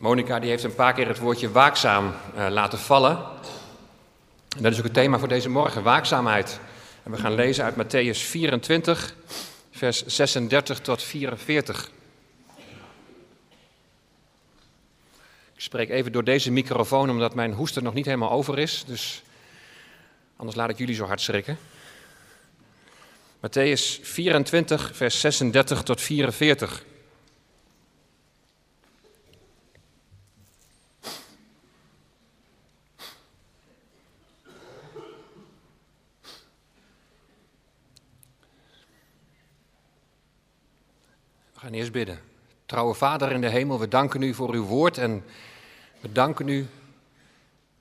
Monica die heeft een paar keer het woordje waakzaam uh, laten vallen. En dat is ook het thema voor deze morgen, waakzaamheid. En we gaan lezen uit Matthäus 24, vers 36 tot 44. Ik spreek even door deze microfoon omdat mijn hoester nog niet helemaal over is. Dus anders laat ik jullie zo hard schrikken. Matthäus 24, vers 36 tot 44. We gaan eerst bidden. Trouwe Vader in de hemel, we danken u voor uw woord en we danken u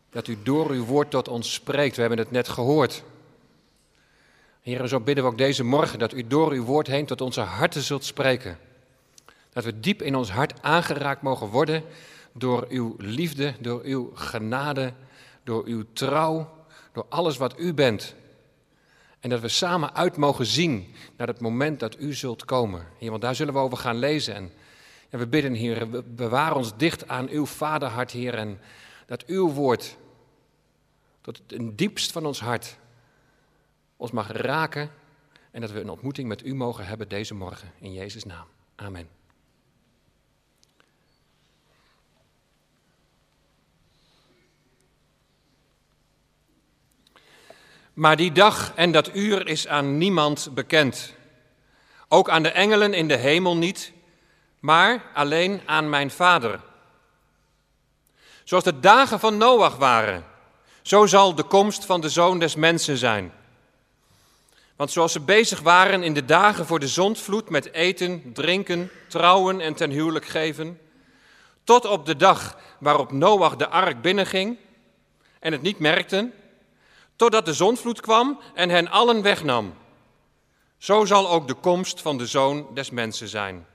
dat u door uw woord tot ons spreekt. We hebben het net gehoord. Heer, zo bidden we ook deze morgen dat u door uw woord heen tot onze harten zult spreken. Dat we diep in ons hart aangeraakt mogen worden door uw liefde, door uw genade, door uw trouw, door alles wat u bent. En dat we samen uit mogen zien naar het moment dat u zult komen. Heer, want daar zullen we over gaan lezen. En, we bidden, Heer, bewaar ons dicht aan uw vaderhart, Heer. En dat uw woord tot het diepst van ons hart ons mag raken. En dat we een ontmoeting met u mogen hebben deze morgen. In Jezus' naam. Amen. Maar die dag en dat uur is aan niemand bekend. Ook aan de engelen in de hemel niet, maar alleen aan mijn Vader. Zoals de dagen van Noach waren, zo zal de komst van de zoon des mensen zijn. Want zoals ze bezig waren in de dagen voor de zondvloed met eten, drinken, trouwen en ten huwelijk geven, tot op de dag waarop Noach de ark binnenging en het niet merkten, totdat de zondvloed kwam en hen allen wegnam. Zo zal ook de komst van de zoon des mensen zijn.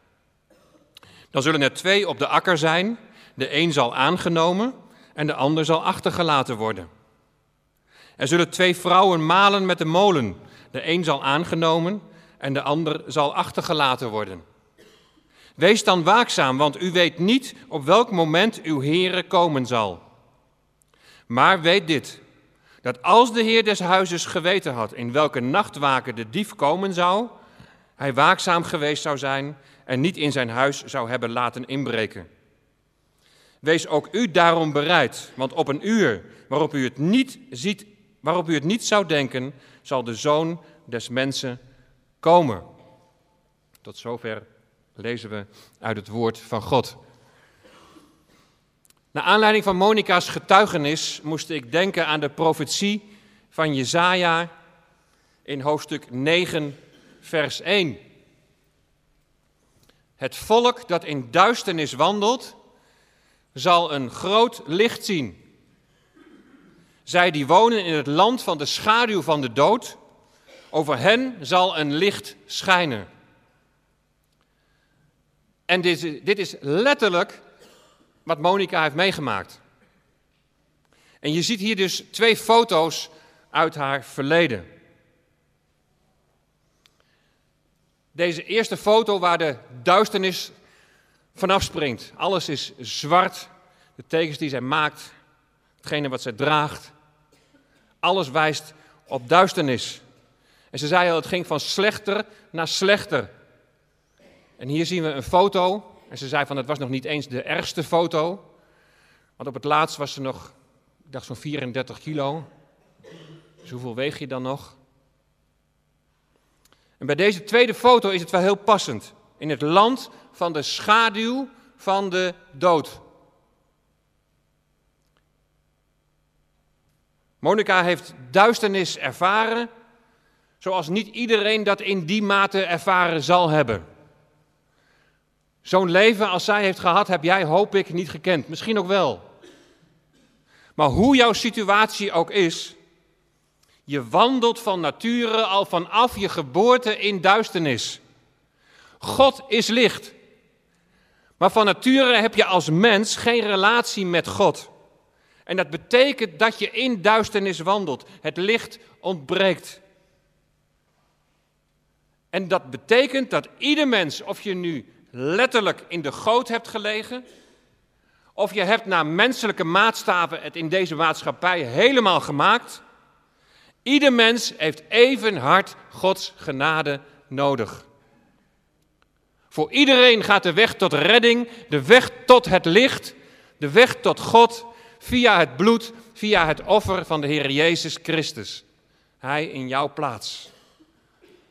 Dan zullen er twee op de akker zijn, de een zal aangenomen en de ander zal achtergelaten worden. Er zullen twee vrouwen malen met de molen, de een zal aangenomen en de ander zal achtergelaten worden. Wees dan waakzaam, want u weet niet op welk moment uw Heere komen zal. Maar weet dit, dat als de Heer des huizes geweten had in welke nachtwaken de dief komen zou, hij waakzaam geweest zou zijn en niet in zijn huis zou hebben laten inbreken. Wees ook u daarom bereid, want op een uur waarop u het niet ziet, waarop u het niet zou denken, zal de zoon des mensen komen. Tot zover lezen we uit het woord van God. Naar aanleiding van Monica's getuigenis moest ik denken aan de profetie van Jezaja in hoofdstuk 9, vers 1. Het volk dat in duisternis wandelt, zal een groot licht zien. Zij die wonen in het land van de schaduw van de dood, over hen zal een licht schijnen. En dit, dit is letterlijk wat Monica heeft meegemaakt. En je ziet hier dus twee foto's uit haar verleden. Deze eerste foto waar de duisternis vanaf springt. Alles is zwart. De tekens die zij maakt, hetgene wat zij draagt. Alles wijst op duisternis. En ze zei al, het ging van slechter naar slechter. En hier zien we een foto en ze zei van het was nog niet eens de ergste foto. Want op het laatst was ze nog, ik dacht zo'n 34 kilo. Dus hoeveel weeg je dan nog? En bij deze tweede foto is het wel heel passend. In het land van de schaduw van de dood. Monica heeft duisternis ervaren, zoals niet iedereen dat in die mate ervaren zal hebben. Zo'n leven als zij heeft gehad, heb jij, hoop ik, niet gekend. Misschien ook wel. Maar hoe jouw situatie ook is, je wandelt van nature al vanaf je geboorte in duisternis. God is licht. Maar van nature heb je als mens geen relatie met God. En dat betekent dat je in duisternis wandelt. Het licht ontbreekt. En dat betekent dat ieder mens, of je nu letterlijk in de goot hebt gelegen, Of je hebt naar menselijke maatstaven het in deze maatschappij helemaal gemaakt. Ieder mens heeft even hard Gods genade nodig. Voor iedereen gaat de weg tot redding, de weg tot het licht, de weg tot God via het bloed, via het offer van de Heer Jezus Christus. Hij in jouw plaats.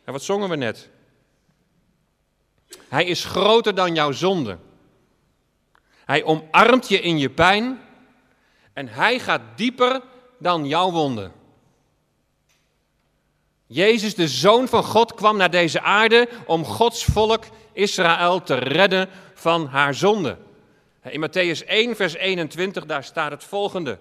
En wat zongen we net? Hij is groter dan jouw zonde. Hij omarmt je in je pijn en hij gaat dieper dan jouw wonden. Jezus, de Zoon van God, kwam naar deze aarde om Gods volk Israël te redden van haar zonde. In Matthäus 1, vers 21, daar staat het volgende.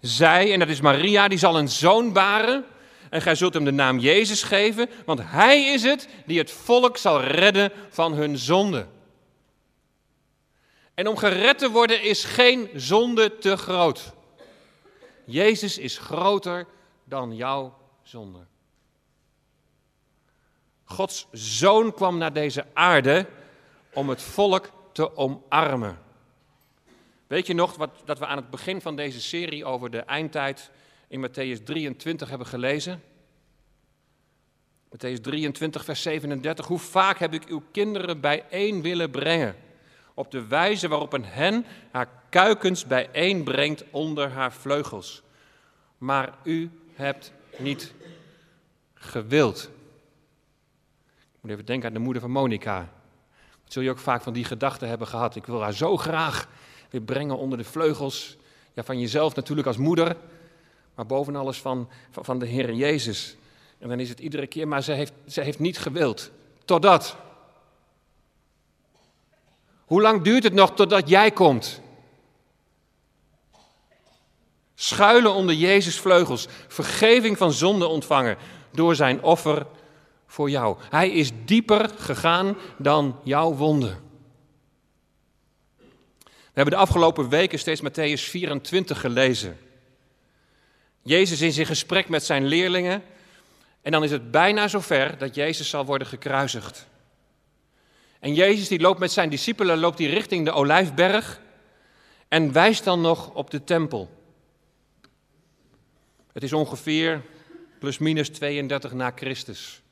Zij, en dat is Maria, die zal een zoon baren. En gij zult hem de naam Jezus geven, want hij is het die het volk zal redden van hun zonde. En om gered te worden is geen zonde te groot. Jezus is groter dan jouw zonde. Gods zoon kwam naar deze aarde om het volk te omarmen. Weet je nog wat, dat we aan het begin van deze serie over de eindtijd in Matthäus 23 hebben gelezen? Matthäus 23, vers 37. Hoe vaak heb ik uw kinderen bijeen willen brengen? Op de wijze waarop een hen haar kuikens bijeenbrengt onder haar vleugels. Maar u hebt niet gewild. Ik moet even denken aan de moeder van Monica. zul je ook vaak van die gedachten hebben gehad. Ik wil haar zo graag weer brengen onder de vleugels. Ja, van jezelf natuurlijk als moeder, maar boven alles van, van, de Heer Jezus. En dan is het iedere keer, maar ze heeft, ze heeft niet gewild. Totdat. Hoe lang duurt het nog totdat jij komt? Schuilen onder Jezus' vleugels, vergeving van zonde ontvangen door zijn offer voor jou. Hij is dieper gegaan dan jouw wonden. We hebben de afgelopen weken steeds Matthäus 24 gelezen. Jezus is in gesprek met zijn leerlingen en dan is het bijna zover dat Jezus zal worden gekruisigd. En Jezus die loopt met zijn discipelen loopt die richting de Olijfberg en wijst dan nog op de tempel. Het is ongeveer plus minus 32 na Christus.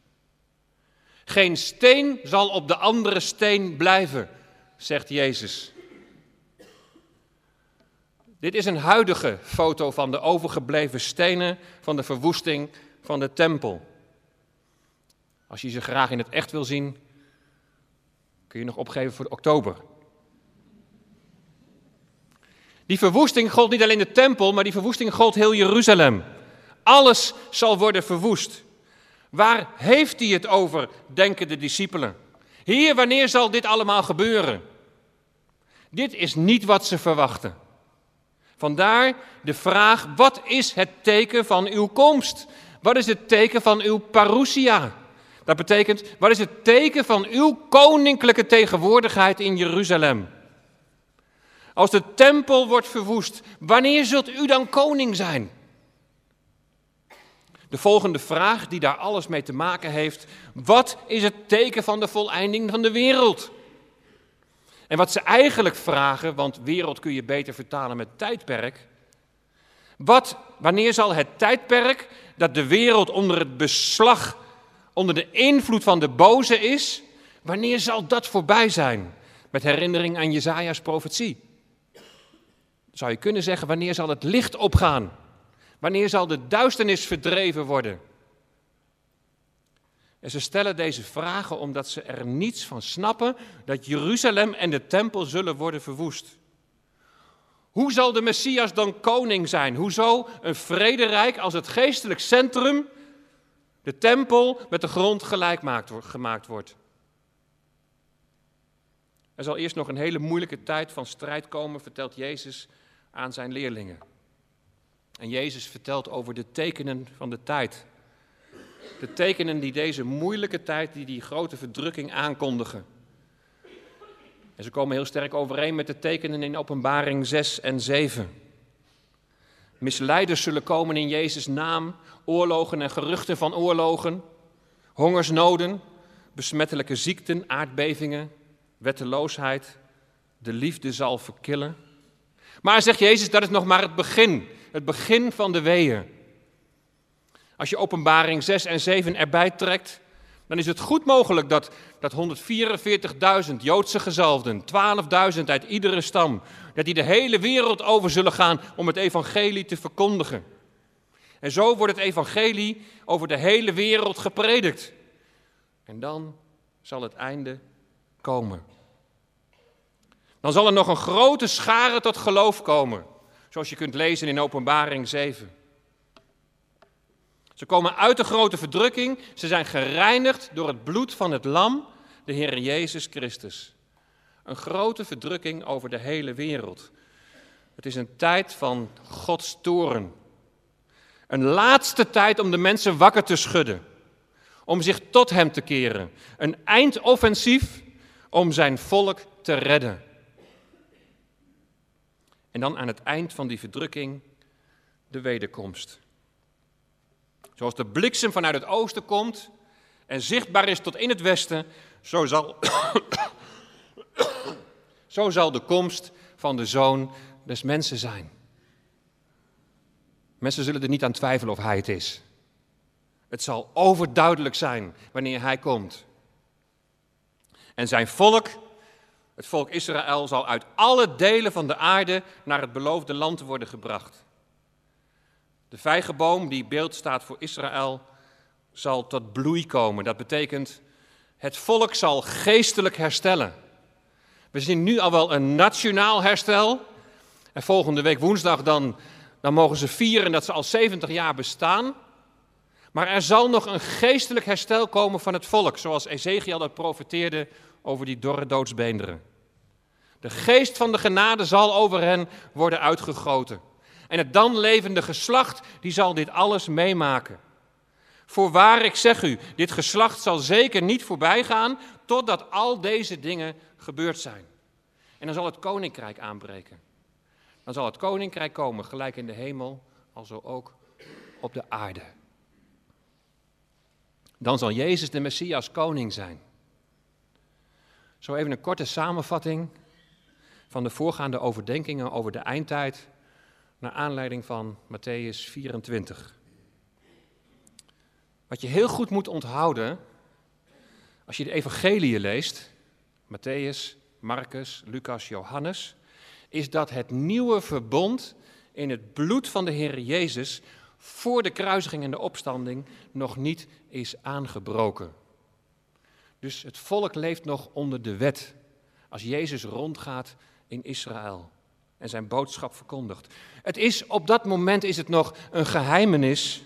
Geen steen zal op de andere steen blijven, zegt Jezus. Dit is een huidige foto van de overgebleven stenen van de verwoesting van de tempel. Als je ze graag in het echt wil zien, kun je nog opgeven voor oktober. Die verwoesting gold niet alleen de tempel, maar die verwoesting gold heel Jeruzalem. Alles zal worden verwoest. Waar heeft hij het over, denken de discipelen? Heer, wanneer zal dit allemaal gebeuren? Dit is niet wat ze verwachten. Vandaar de vraag: wat is het teken van uw komst? Wat is het teken van uw parousia? Dat betekent, wat is het teken van uw koninklijke tegenwoordigheid in Jeruzalem? Als de tempel wordt verwoest, wanneer zult u dan koning zijn? De volgende vraag die daar alles mee te maken heeft, wat is het teken van de voleinding van de wereld? En wat ze eigenlijk vragen, want wereld kun je beter vertalen met tijdperk. Wat, wanneer zal het tijdperk dat de wereld onder het beslag, onder de invloed van de boze is, wanneer zal dat voorbij zijn? Met herinnering aan Jezaja's profetie. Zou je kunnen zeggen, wanneer zal het licht opgaan? Wanneer zal de duisternis verdreven worden? En ze stellen deze vragen omdat ze er niets van snappen dat Jeruzalem en de tempel zullen worden verwoest. Hoe zal de Messias dan koning zijn? Hoezo een vrederijk als het geestelijk centrum, de tempel, met de grond gelijk gemaakt wordt? Er zal eerst nog een hele moeilijke tijd van strijd komen, vertelt Jezus aan zijn leerlingen. En Jezus vertelt over de tekenen van de tijd. De tekenen die deze moeilijke tijd, die die grote verdrukking aankondigen. En ze komen heel sterk overeen met de tekenen in Openbaring 6 en 7. Misleiders zullen komen in Jezus' naam, oorlogen en geruchten van oorlogen, hongersnoden, besmettelijke ziekten, aardbevingen, wetteloosheid, de liefde zal verkillen. Maar zegt Jezus, dat is nog maar het begin, het begin van de weeën. Als je openbaring 6 en 7 erbij trekt, dan is het goed mogelijk dat, dat 144.000 Joodse gezalfden, 12.000 uit iedere stam, dat die de hele wereld over zullen gaan om het evangelie te verkondigen. En zo wordt het evangelie over de hele wereld gepredikt. En dan zal het einde komen. Dan zal er nog een grote schare tot geloof komen, zoals je kunt lezen in Openbaring 7. Ze komen uit de grote verdrukking. Ze zijn gereinigd door het bloed van het lam, de Heer Jezus Christus. Een grote verdrukking over de hele wereld. Het is een tijd van Gods toren. Een laatste tijd om de mensen wakker te schudden. Om zich tot Hem te keren. Een eindoffensief om zijn volk te redden. En dan aan het eind van die verdrukking de wederkomst. Zoals de bliksem vanuit het oosten komt en zichtbaar is tot in het westen, zo zal, zo zal de komst van de zoon des mensen zijn. Mensen zullen er niet aan twijfelen of hij het is. Het zal overduidelijk zijn wanneer hij komt. En zijn volk, het volk Israël, zal uit alle delen van de aarde naar het beloofde land worden gebracht. De vijgenboom, die beeld staat voor Israël, zal tot bloei komen. Dat betekent, het volk zal geestelijk herstellen. We zien nu al wel een nationaal herstel. En volgende week woensdag dan, dan mogen ze vieren dat ze al 70 jaar bestaan. Maar er zal nog een geestelijk herstel komen van het volk, zoals Ezekiel dat profeteerde over die dorre doodsbeenderen. De geest van de genade zal over hen worden uitgegoten. En het dan levende geslacht, die zal dit alles meemaken. Voorwaar, ik zeg u, dit geslacht zal zeker niet voorbij gaan totdat al deze dingen gebeurd zijn. En dan zal het koninkrijk aanbreken. Dan zal het koninkrijk komen, gelijk in de hemel, alzo ook op de aarde. Dan zal Jezus de Messias koning zijn. Zo even een korte samenvatting van de voorgaande overdenkingen over de eindtijd naar aanleiding van Matthäus 24. Wat je heel goed moet onthouden als je de evangelie leest, Matthäus, Marcus, Lucas, Johannes, is dat het nieuwe verbond in het bloed van de Heer Jezus voor de kruisiging en de opstanding nog niet is aangebroken. Dus het volk leeft nog onder de wet als Jezus rondgaat in Israël en zijn boodschap verkondigt. Het is, op dat moment is het nog een geheimenis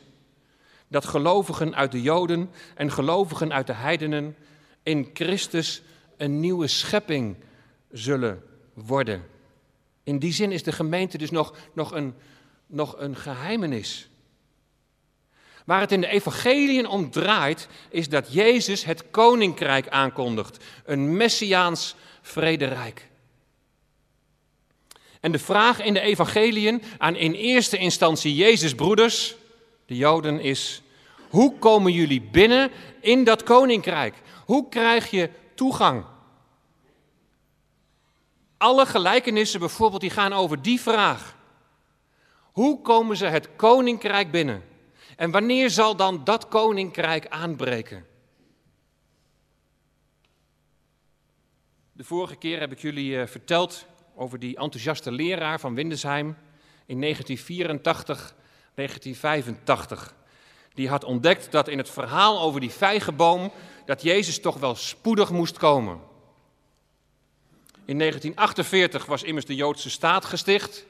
dat gelovigen uit de Joden en gelovigen uit de heidenen in Christus een nieuwe schepping zullen worden. In die zin is de gemeente dus nog, nog, een, nog een geheimenis. Waar het in de evangeliën om draait, is dat Jezus het koninkrijk aankondigt. Een messiaans vrederijk. En de vraag in de evangeliën aan in eerste instantie Jezus' broeders, de Joden, is: hoe komen jullie binnen in dat koninkrijk? Hoe krijg je toegang? Alle gelijkenissen bijvoorbeeld die gaan over die vraag. Hoe komen ze het koninkrijk binnen? En wanneer zal dan dat koninkrijk aanbreken? De vorige keer heb ik jullie eh, verteld over die enthousiaste leraar van Windesheim in 1984, 1985. Die had ontdekt dat in het verhaal over die vijgenboom, dat Jezus toch wel spoedig moest komen. In 1948 was immers de Joodse staat gesticht.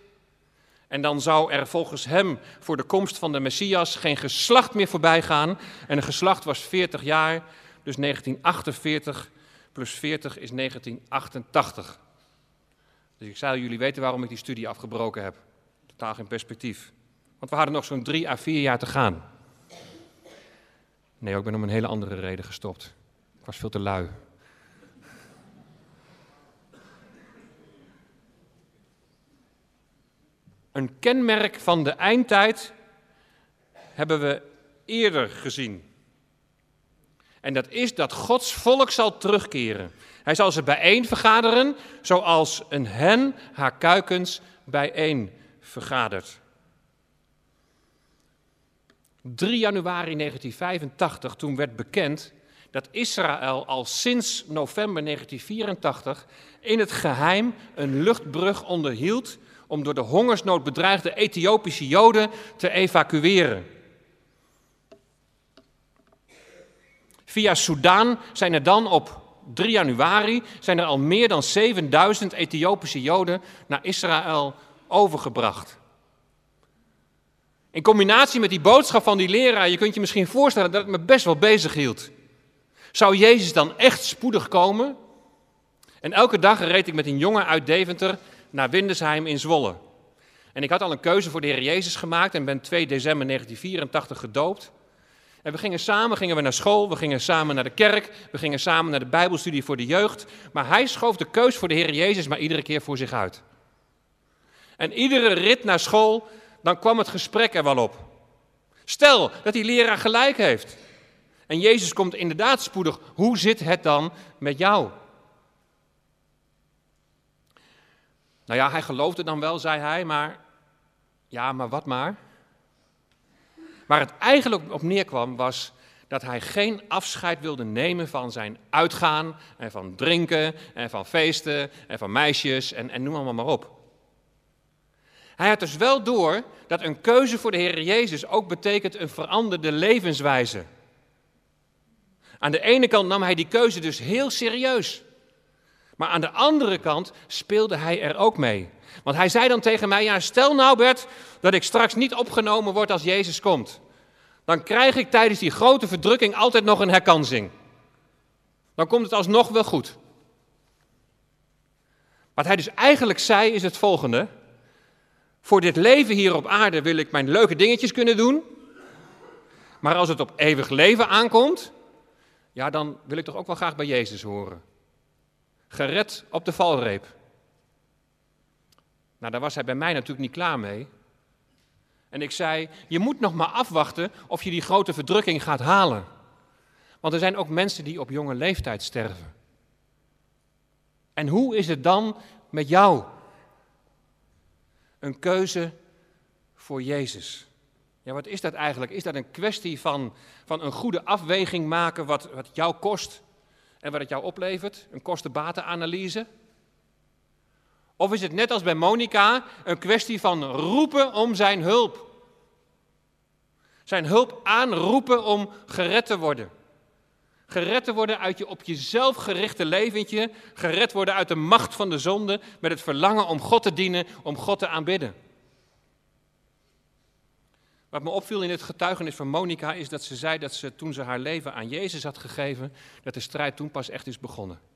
En dan zou er volgens hem voor de komst van de Messias geen geslacht meer voorbij gaan. En een geslacht was 40 jaar, dus 1948 plus 40 is 1988. Dus ik zou jullie weten waarom ik die studie afgebroken heb. Totaal geen perspectief. Want we hadden nog zo'n drie à vier jaar te gaan. Nee, ik ben om een hele andere reden gestopt. Ik was veel te lui. Een kenmerk van de eindtijd hebben we eerder gezien. En dat is dat Gods volk zal terugkeren. Hij zal ze bijeen vergaderen, zoals een hen haar kuikens bijeen vergadert. 3 januari 1985, toen werd bekend dat Israël al sinds november 1984 in het geheim een luchtbrug onderhield om door de hongersnood bedreigde Ethiopische Joden te evacueren. Via Soudaan zijn er dan op 3 januari zijn er al meer dan 7000 Ethiopische Joden naar Israël overgebracht. In combinatie met die boodschap van die leraar, je kunt je misschien voorstellen dat het me best wel bezig hield. Zou Jezus dan echt spoedig komen? En elke dag reed ik met een jongen uit Deventer naar Windesheim in Zwolle. En ik had al een keuze voor de Heer Jezus gemaakt en ben 2 december 1984 gedoopt. En we gingen samen gingen we naar school, we gingen samen naar de kerk, we gingen samen naar de Bijbelstudie voor de jeugd. Maar hij schoof de keus voor de Heer Jezus maar iedere keer voor zich uit. En iedere rit naar school, dan kwam het gesprek er wel op. Stel dat die leraar gelijk heeft. En Jezus komt inderdaad spoedig. Hoe zit het dan met jou? Nou ja, hij geloofde dan wel, zei hij, maar ja, maar wat maar? Waar het eigenlijk op neerkwam was dat hij geen afscheid wilde nemen van zijn uitgaan en van drinken en van feesten en van meisjes en, en noem allemaal maar op. Hij had dus wel door dat een keuze voor de Heer Jezus ook betekent een veranderde levenswijze. Aan de ene kant nam hij die keuze dus heel serieus. Maar aan de andere kant speelde hij er ook mee. Want hij zei dan tegen mij: Ja, stel nou, Bert, dat ik straks niet opgenomen word als Jezus komt. Dan krijg ik tijdens die grote verdrukking altijd nog een herkansing. Dan komt het alsnog wel goed. Wat hij dus eigenlijk zei is het volgende. Voor dit leven hier op aarde wil ik mijn leuke dingetjes kunnen doen. Maar als het op eeuwig leven aankomt, ja, dan wil ik toch ook wel graag bij Jezus horen. Gered op de valreep. Nou, daar was hij bij mij natuurlijk niet klaar mee. En ik zei: Je moet nog maar afwachten of je die grote verdrukking gaat halen. Want er zijn ook mensen die op jonge leeftijd sterven. En hoe is het dan met jou? Een keuze voor Jezus. Ja, wat is dat eigenlijk? Is dat een kwestie van, van een goede afweging maken wat, wat jou kost en wat het jou oplevert? Een kosten-batenanalyse? Of is het net als bij Monica een kwestie van roepen om zijn hulp? Zijn hulp aanroepen om gered te worden. Gered te worden uit je op jezelf gerichte leventje. Gered worden uit de macht van de zonde. Met het verlangen om God te dienen, om God te aanbidden. Wat me opviel in het getuigenis van Monica is dat ze zei dat ze toen ze haar leven aan Jezus had gegeven, dat de strijd toen pas echt is begonnen.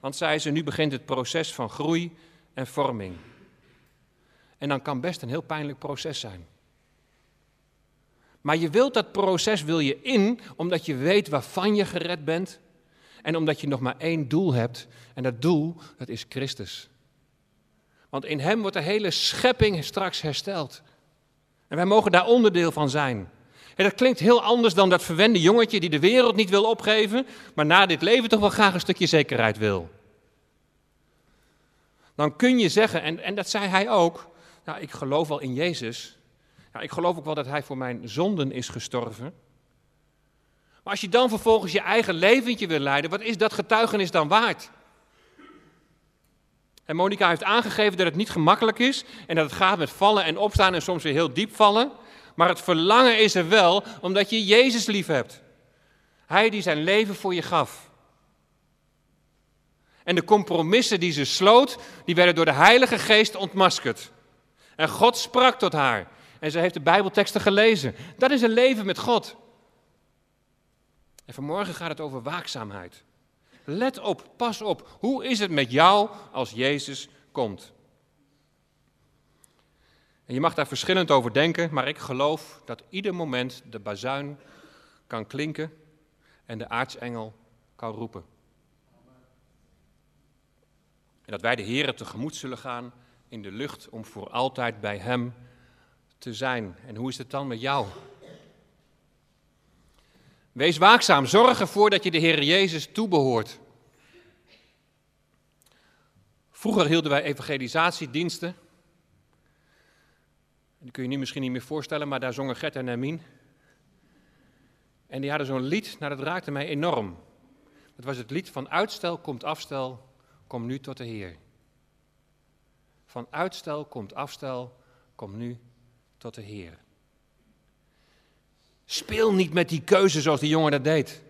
Want zei ze, nu begint het proces van groei en vorming. En dan kan best een heel pijnlijk proces zijn. Maar je wilt dat proces wil je in, omdat je weet waarvan je gered bent. En omdat je nog maar één doel hebt. En dat doel, dat is Christus. Want in Hem wordt de hele schepping straks hersteld. En wij mogen daar onderdeel van zijn. En dat klinkt heel anders dan dat verwende jongetje die de wereld niet wil opgeven, maar na dit leven toch wel graag een stukje zekerheid wil. Dan kun je zeggen, en, en dat zei hij ook, nou, ik geloof wel in Jezus. Ja, ik geloof ook wel dat hij voor mijn zonden is gestorven. Maar als je dan vervolgens je eigen leventje wil leiden, wat is dat getuigenis dan waard? En Monica heeft aangegeven dat het niet gemakkelijk is en dat het gaat met vallen en opstaan en soms weer heel diep vallen. Maar het verlangen is er wel omdat je Jezus lief hebt. Hij die zijn leven voor je gaf. En de compromissen die ze sloot, die werden door de Heilige Geest ontmaskerd. En God sprak tot haar. En ze heeft de Bijbelteksten gelezen. Dat is een leven met God. En vanmorgen gaat het over waakzaamheid. Let op, pas op. Hoe is het met jou als Jezus komt? En je mag daar verschillend over denken, maar ik geloof dat ieder moment de bazuin kan klinken en de aartsengel kan roepen. En dat wij de Here tegemoet zullen gaan in de lucht om voor altijd bij Hem te zijn. En hoe is het dan met jou? Wees waakzaam, zorg ervoor dat je de Heer Jezus toebehoort. Vroeger hielden wij evangelisatiediensten. Die kun je nu misschien niet meer voorstellen, maar daar zongen Gert en Hermien. En die hadden zo'n lied, nou dat raakte mij enorm. Dat was het lied van uitstel komt afstel, kom nu tot de Heer. Van uitstel komt afstel, kom nu tot de Heer. Speel niet met die keuze zoals die jongen dat deed.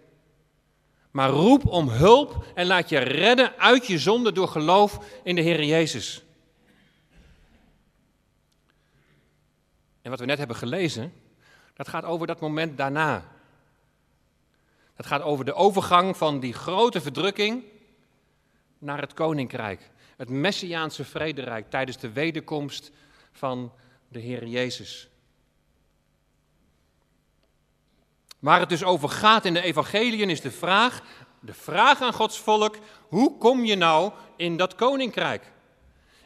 Maar roep om hulp en laat je redden uit je zonde door geloof in de Heer Jezus. En wat we net hebben gelezen, dat gaat over dat moment daarna. Dat gaat over de overgang van die grote verdrukking naar het koninkrijk. Het messiaanse vrederijk tijdens de wederkomst van de Heer Jezus. Waar het dus over gaat in de evangeliën is de vraag, de vraag aan Gods volk, hoe kom je nou in dat koninkrijk?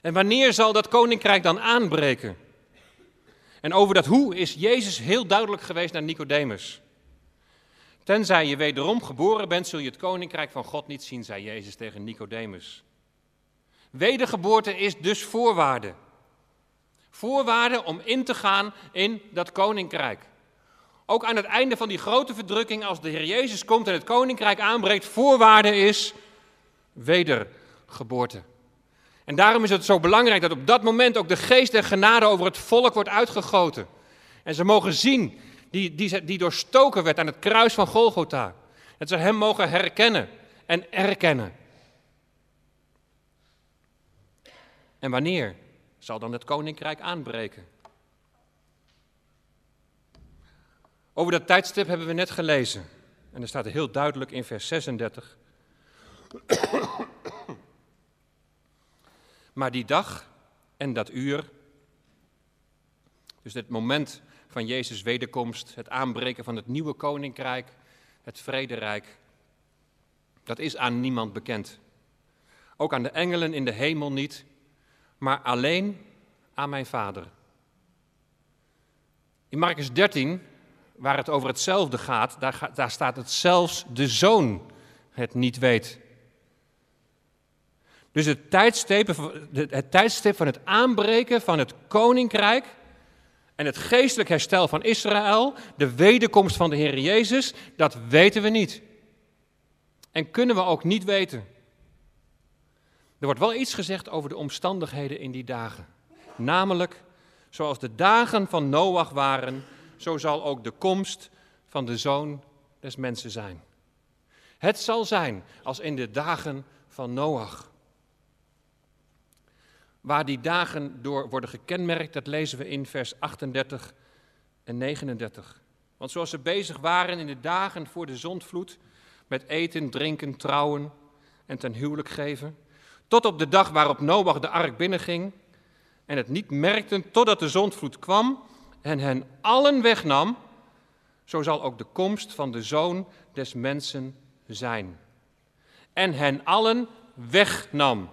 En wanneer zal dat koninkrijk dan aanbreken? En over dat hoe is Jezus heel duidelijk geweest naar Nicodemus. Tenzij je wederom geboren bent, zul je het koninkrijk van God niet zien, zei Jezus tegen Nicodemus. Wedergeboorte is dus voorwaarde. Voorwaarde om in te gaan in dat koninkrijk. Ook aan het einde van die grote verdrukking, als de Heer Jezus komt en het koninkrijk aanbreekt, voorwaarde is wedergeboorte. En daarom is het zo belangrijk dat op dat moment ook de geest en genade over het volk wordt uitgegoten. En ze mogen zien die, die, die doorstoken werd aan het kruis van Golgotha. Dat ze hem mogen herkennen en erkennen. En wanneer zal dan het koninkrijk aanbreken? Over dat tijdstip hebben we net gelezen. En er staat heel duidelijk in vers 36. Maar die dag en dat uur, dus het moment van Jezus' wederkomst, het aanbreken van het nieuwe koninkrijk, het vrederijk, dat is aan niemand bekend. Ook aan de engelen in de hemel niet, maar alleen aan mijn Vader. In Marcus 13 waar het over hetzelfde gaat, daar, daar staat het zelfs de zoon het niet weet. Dus het tijdstip, het tijdstip van het aanbreken van het koninkrijk en het geestelijk herstel van Israël, de wederkomst van de Heer Jezus, dat weten we niet. En kunnen we ook niet weten. Er wordt wel iets gezegd over de omstandigheden in die dagen. Namelijk, zoals de dagen van Noach waren, zo zal ook de komst van de zoon des mensen zijn. Het zal zijn als in de dagen van Noach. Waar die dagen door worden gekenmerkt, dat lezen we in vers 38 en 39. Want zoals ze bezig waren in de dagen voor de zondvloed, met eten, drinken, trouwen en ten huwelijk geven, tot op de dag waarop Noach de ark binnenging en het niet merkten totdat de zondvloed kwam en hen allen wegnam, zo zal ook de komst van de zoon des mensen zijn. En hen allen wegnam.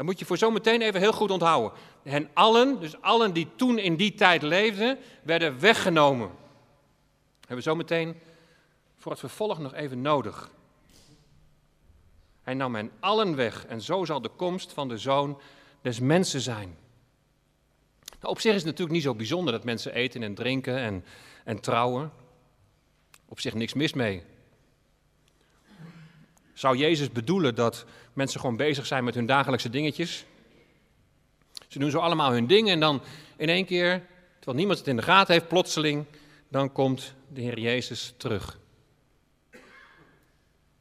Dat moet je voor zometeen even heel goed onthouden. Hen allen, dus allen die toen in die tijd leefden, werden weggenomen. Dat hebben we zometeen voor het vervolg nog even nodig. Hij nam hen allen weg en zo zal de komst van de zoon des mensen zijn. Nou, op zich is het natuurlijk niet zo bijzonder dat mensen eten en drinken en, en trouwen. Op zich niks mis mee. Zou Jezus bedoelen dat mensen gewoon bezig zijn met hun dagelijkse dingetjes? Ze doen zo allemaal hun dingen en dan in één keer, terwijl niemand het in de gaten heeft, plotseling, dan komt de Heer Jezus terug.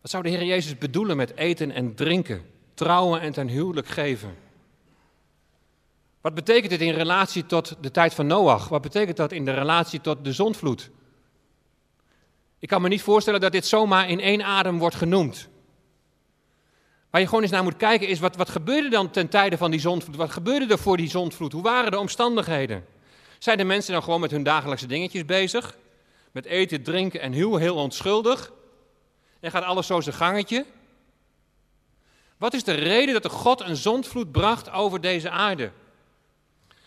Wat zou de Heer Jezus bedoelen met eten en drinken, trouwen en ten huwelijk geven? Wat betekent dit in relatie tot de tijd van Noach? Wat betekent dat in de relatie tot de zondvloed? Ik kan me niet voorstellen dat dit zomaar in één adem wordt genoemd. Waar je gewoon eens naar moet kijken is, wat, wat gebeurde dan ten tijde van die zondvloed? Wat gebeurde er voor die zondvloed? Hoe waren de omstandigheden? Zijn de mensen dan gewoon met hun dagelijkse dingetjes bezig? Met eten, drinken en huwen, heel onschuldig? En gaat alles zo zijn gangetje? Wat is de reden dat de God een zondvloed bracht over deze aarde?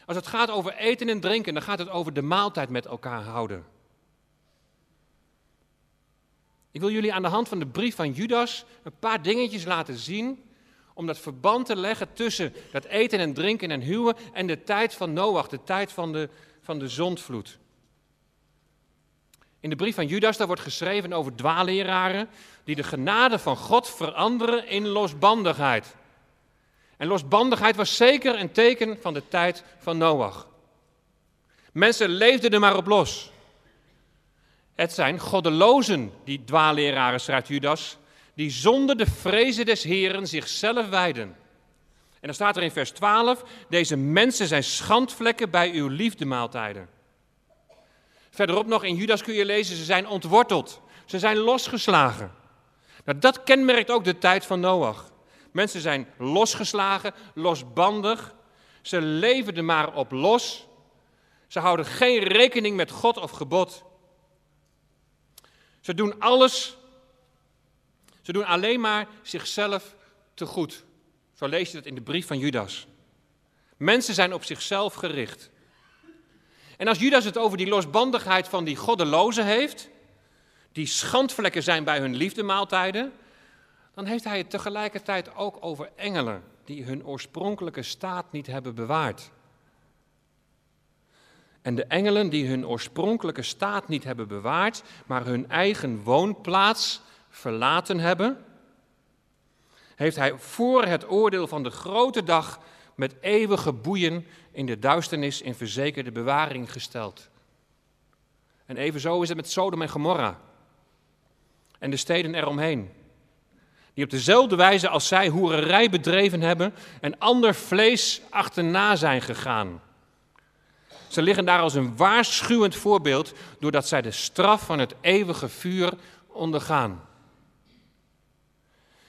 Als het gaat over eten en drinken, dan gaat het over de maaltijd met elkaar houden. Ik wil jullie aan de hand van de brief van Judas een paar dingetjes laten zien om dat verband te leggen tussen dat eten en drinken en huwen en de tijd van Noach, de tijd van de, van de zondvloed. In de brief van Judas daar wordt geschreven over dwaaleraren die de genade van God veranderen in losbandigheid. En losbandigheid was zeker een teken van de tijd van Noach. Mensen leefden er maar op los. Het zijn goddelozen, die dwaaleraren, schrijft Judas, die zonder de vrezen des Heren zichzelf wijden. En dan staat er in vers 12, deze mensen zijn schandvlekken bij uw liefdemaaltijden. Verderop nog in Judas kun je lezen, ze zijn ontworteld, ze zijn losgeslagen. Nou, dat kenmerkt ook de tijd van Noach. Mensen zijn losgeslagen, losbandig. Ze leven maar op los. Ze houden geen rekening met God of gebod. Ze doen alles. Ze doen alleen maar zichzelf te goed. Zo lees je dat in de brief van Judas. Mensen zijn op zichzelf gericht. En als Judas het over die losbandigheid van die goddelozen heeft, die schandvlekken zijn bij hun liefdemaaltijden, dan heeft hij het tegelijkertijd ook over engelen die hun oorspronkelijke staat niet hebben bewaard. En de engelen die hun oorspronkelijke staat niet hebben bewaard, maar hun eigen woonplaats verlaten hebben, heeft hij voor het oordeel van de grote dag met eeuwige boeien in de duisternis in verzekerde bewaring gesteld. En evenzo is het met Sodom en Gomorra en de steden eromheen. Die op dezelfde wijze als zij hoererij bedreven hebben en ander vlees achterna zijn gegaan. Ze liggen daar als een waarschuwend voorbeeld doordat zij de straf van het eeuwige vuur ondergaan.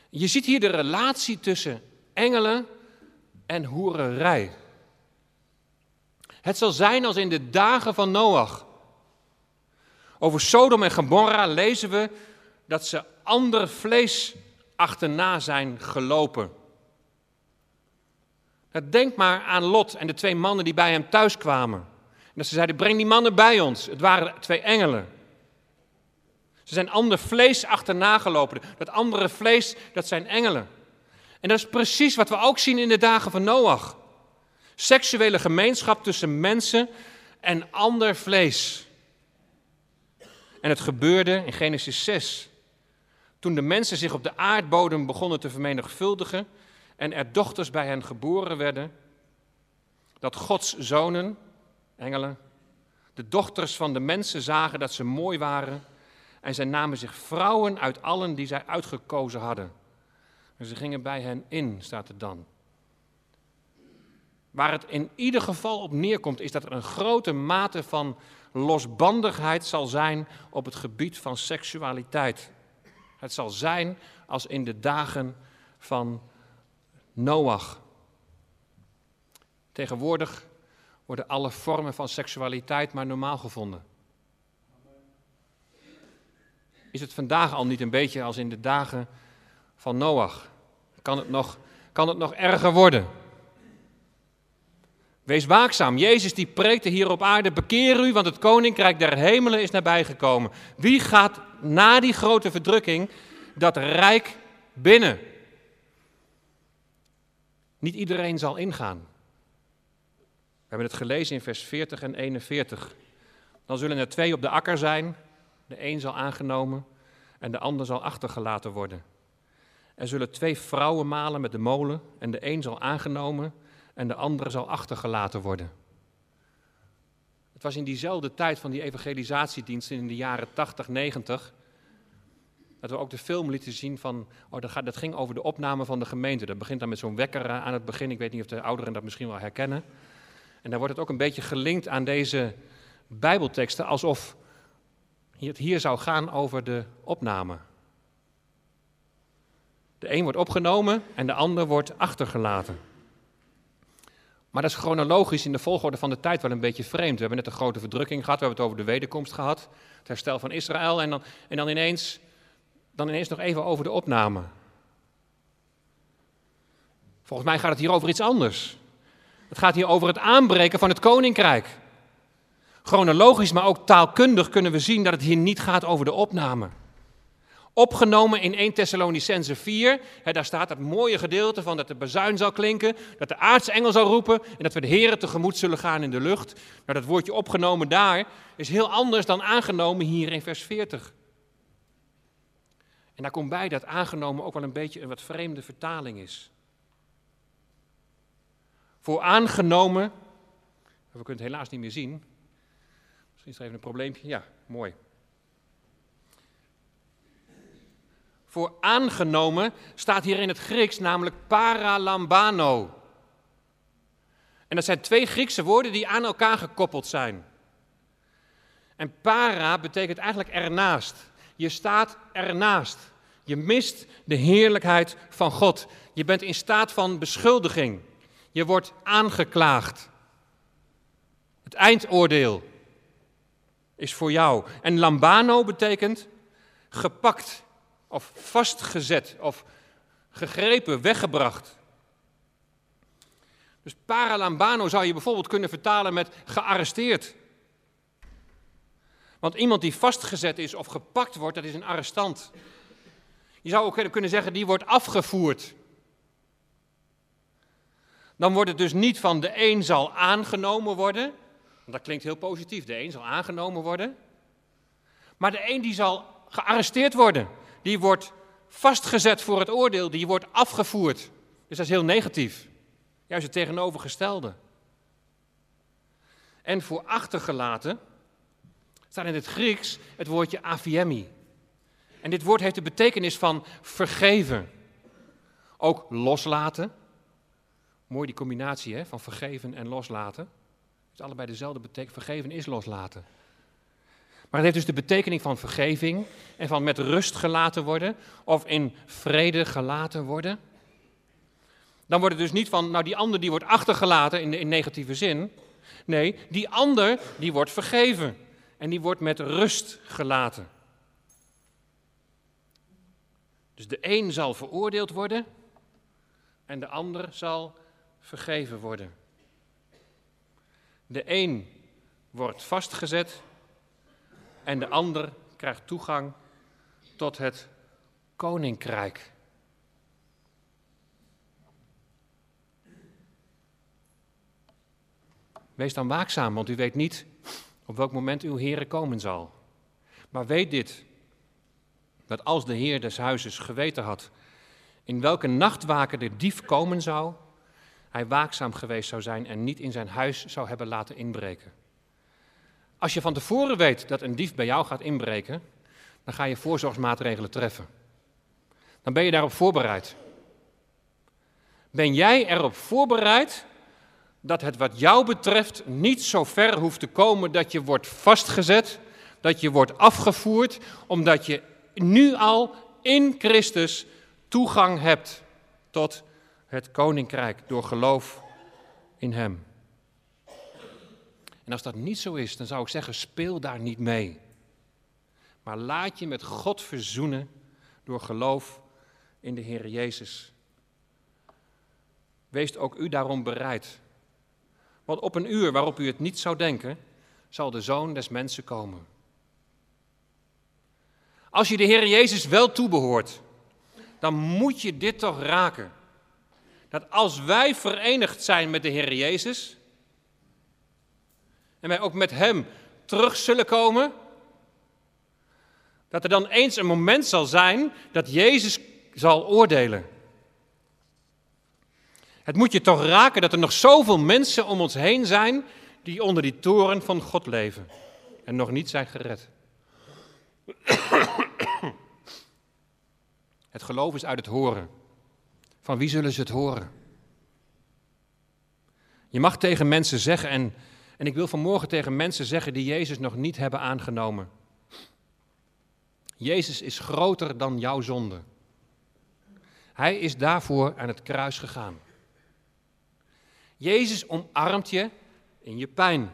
Je ziet hier de relatie tussen engelen en hoererij. Het zal zijn als in de dagen van Noach. Over Sodom en Gomorra lezen we dat ze ander vlees achterna zijn gelopen. Denk maar aan Lot en de twee mannen die bij hem thuis kwamen. En ze zeiden, breng die mannen bij ons. Het waren twee engelen. Ze zijn ander vlees achterna gelopen. Dat andere vlees, dat zijn engelen. En dat is precies wat we ook zien in de dagen van Noach. Seksuele gemeenschap tussen mensen en ander vlees. En het gebeurde in Genesis 6. Toen de mensen zich op de aardbodem begonnen te vermenigvuldigen en er dochters bij hen geboren werden, dat Gods zonen, de dochters van de mensen zagen dat ze mooi waren en zij namen zich vrouwen uit allen die zij uitgekozen hadden. En ze gingen bij hen in, staat er dan. Waar het in ieder geval op neerkomt, is dat er een grote mate van losbandigheid zal zijn op het gebied van seksualiteit. Het zal zijn als in de dagen van Noach. Tegenwoordig worden alle vormen van seksualiteit maar normaal gevonden. Is het vandaag al niet een beetje als in de dagen van Noach? Kan het nog, kan het nog erger worden? Wees waakzaam. Jezus die preekte hier op aarde: bekeer u, want het koninkrijk der hemelen is nabijgekomen. Wie gaat na die grote verdrukking dat rijk binnen? Niet iedereen zal ingaan. Hebben het gelezen in vers 40 en 41. Dan zullen er twee op de akker zijn. De een zal aangenomen en de ander zal achtergelaten worden. Er zullen twee vrouwen malen met de molen en de een zal aangenomen en de andere zal achtergelaten worden. Het was in diezelfde tijd van die evangelisatiediensten in de jaren 80, 90, dat we ook de film lieten zien van, oh, dat, dat ging over de opname van de gemeente. Dat begint dan met zo'n wekker eh, aan het begin, ik weet niet of de ouderen dat misschien wel herkennen. En daar wordt het ook een beetje gelinkt aan deze bijbelteksten, alsof het hier zou gaan over de opname. De een wordt opgenomen en de ander wordt achtergelaten. Maar dat is chronologisch in de volgorde van de tijd wel een beetje vreemd. We hebben net een grote verdrukking gehad, we hebben het over de wederkomst gehad, het herstel van Israël en dan, en dan, ineens, dan ineens nog even over de opname. Volgens mij gaat het hier over iets anders. Het gaat hier over het aanbreken van het koninkrijk. Chronologisch, maar ook taalkundig kunnen we zien dat het hier niet gaat over de opname. Opgenomen in 1 Thessalonicense 4, hè, daar staat dat mooie gedeelte van dat de bazuin zal klinken, dat de aartsengel zal roepen en dat we de Heeren tegemoet zullen gaan in de lucht. Nou, dat woordje opgenomen daar is heel anders dan aangenomen hier in vers 40. En daar komt bij dat aangenomen ook wel een beetje een wat vreemde vertaling is. Voor aangenomen, we kunnen het helaas niet meer zien. Misschien is er even een probleempje. Ja, mooi. Voor aangenomen staat hier in het Grieks namelijk paralambano. En dat zijn twee Griekse woorden die aan elkaar gekoppeld zijn. En para betekent eigenlijk ernaast. Je staat ernaast. Je mist de heerlijkheid van God. Je bent in staat van beschuldiging. Je wordt aangeklaagd. Het eindoordeel is voor jou. En lambano betekent gepakt of vastgezet of gegrepen, weggebracht. Dus paralambano zou je bijvoorbeeld kunnen vertalen met gearresteerd. Want iemand die vastgezet is of gepakt wordt, dat is een arrestant. Je zou ook kunnen zeggen, die wordt afgevoerd. Dan wordt het dus niet van de een zal aangenomen worden. Want dat klinkt heel positief, de een zal aangenomen worden. Maar de een die zal gearresteerd worden. Die wordt vastgezet voor het oordeel, die wordt afgevoerd. Dus dat is heel negatief. Juist het tegenovergestelde. En voor achtergelaten staat in het Grieks het woordje aviemi. En dit woord heeft de betekenis van vergeven. Ook loslaten. Mooi die combinatie hè, van vergeven en loslaten. Het is allebei dezelfde betekenis. Vergeven is loslaten. Maar het heeft dus de betekenis van vergeving en van met rust gelaten worden of in vrede gelaten worden. Dan wordt het dus niet van, nou die ander die wordt achtergelaten in, in negatieve zin. Nee, die ander die wordt vergeven en die wordt met rust gelaten. Dus de een zal veroordeeld worden en de ander zal vergeven worden. De een wordt vastgezet en de ander krijgt toegang tot het koninkrijk. Wees dan waakzaam, want u weet niet op welk moment uw Heer komen zal. Maar weet dit, dat als de Heer des huizes geweten had in welke nachtwaken de dief komen zou, hij waakzaam geweest zou zijn en niet in zijn huis zou hebben laten inbreken. Als je van tevoren weet dat een dief bij jou gaat inbreken, dan ga je voorzorgsmaatregelen treffen. Dan ben je daarop voorbereid. Ben jij erop voorbereid dat het wat jou betreft niet zo ver hoeft te komen dat je wordt vastgezet, dat je wordt afgevoerd, omdat je nu al in Christus toegang hebt tot het koninkrijk door geloof in Hem. En als dat niet zo is, dan zou ik zeggen, speel daar niet mee. Maar laat je met God verzoenen door geloof in de Heer Jezus. Wees ook u daarom bereid. Want op een uur waarop u het niet zou denken, zal de Zoon des Mensen komen. Als je de Heer Jezus wel toebehoort, dan moet je dit toch raken. Dat als wij verenigd zijn met de Heer Jezus, en wij ook met Hem terug zullen komen, dat er dan eens een moment zal zijn dat Jezus zal oordelen. Het moet je toch raken dat er nog zoveel mensen om ons heen zijn die onder die toren van God leven en nog niet zijn gered. Het geloof is uit het horen. Van wie zullen ze het horen? Je mag tegen mensen zeggen, en, en ik wil vanmorgen tegen mensen zeggen die Jezus nog niet hebben aangenomen. Jezus is groter dan jouw zonde. Hij is daarvoor aan het kruis gegaan. Jezus omarmt je in je pijn.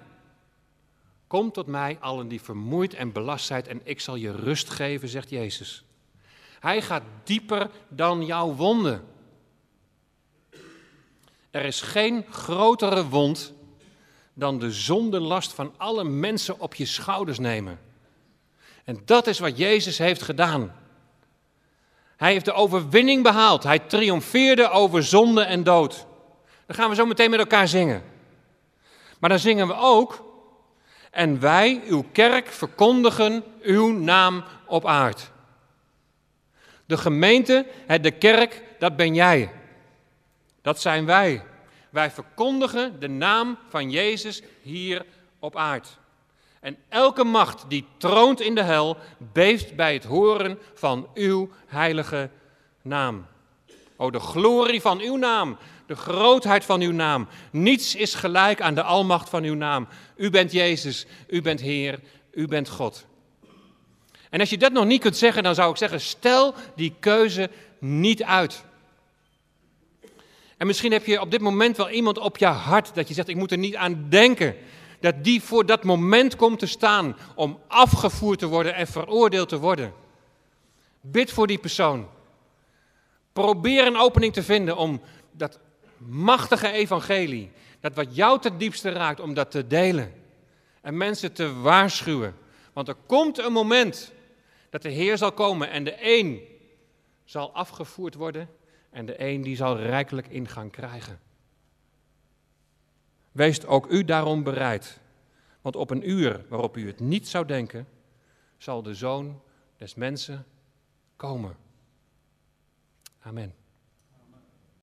Kom tot mij, allen die vermoeid en belast zijn, en ik zal je rust geven, zegt Jezus. Hij gaat dieper dan jouw wonden. Er is geen grotere wond dan de zondelast van alle mensen op je schouders nemen. En dat is wat Jezus heeft gedaan. Hij heeft de overwinning behaald. Hij triomfeerde over zonde en dood. Dan gaan we zo meteen met elkaar zingen. Maar dan zingen we ook. En wij, uw kerk, verkondigen uw naam op aard. De gemeente, de kerk, dat ben jij. Dat zijn wij. Wij verkondigen de naam van Jezus hier op aard. En elke macht die troont in de hel, beeft bij het horen van uw heilige naam. O, de glorie van uw naam, de grootheid van uw naam. Niets is gelijk aan de almacht van uw naam. U bent Jezus, u bent Heer, u bent God. En als je dat nog niet kunt zeggen, dan zou ik zeggen, stel die keuze niet uit. En misschien heb je op dit moment wel iemand op je hart dat je zegt, ik moet er niet aan denken. Dat die voor dat moment komt te staan om afgevoerd te worden en veroordeeld te worden. Bid voor die persoon. Probeer een opening te vinden om dat machtige evangelie, dat wat jou ten diepste raakt, om dat te delen. En mensen te waarschuwen. Want er komt een moment dat de Heer zal komen en de een zal afgevoerd worden en de een die zal rijkelijk ingang krijgen. Wees ook u daarom bereid, want op een uur waarop u het niet zou denken, zal de zoon des mensen komen. Amen.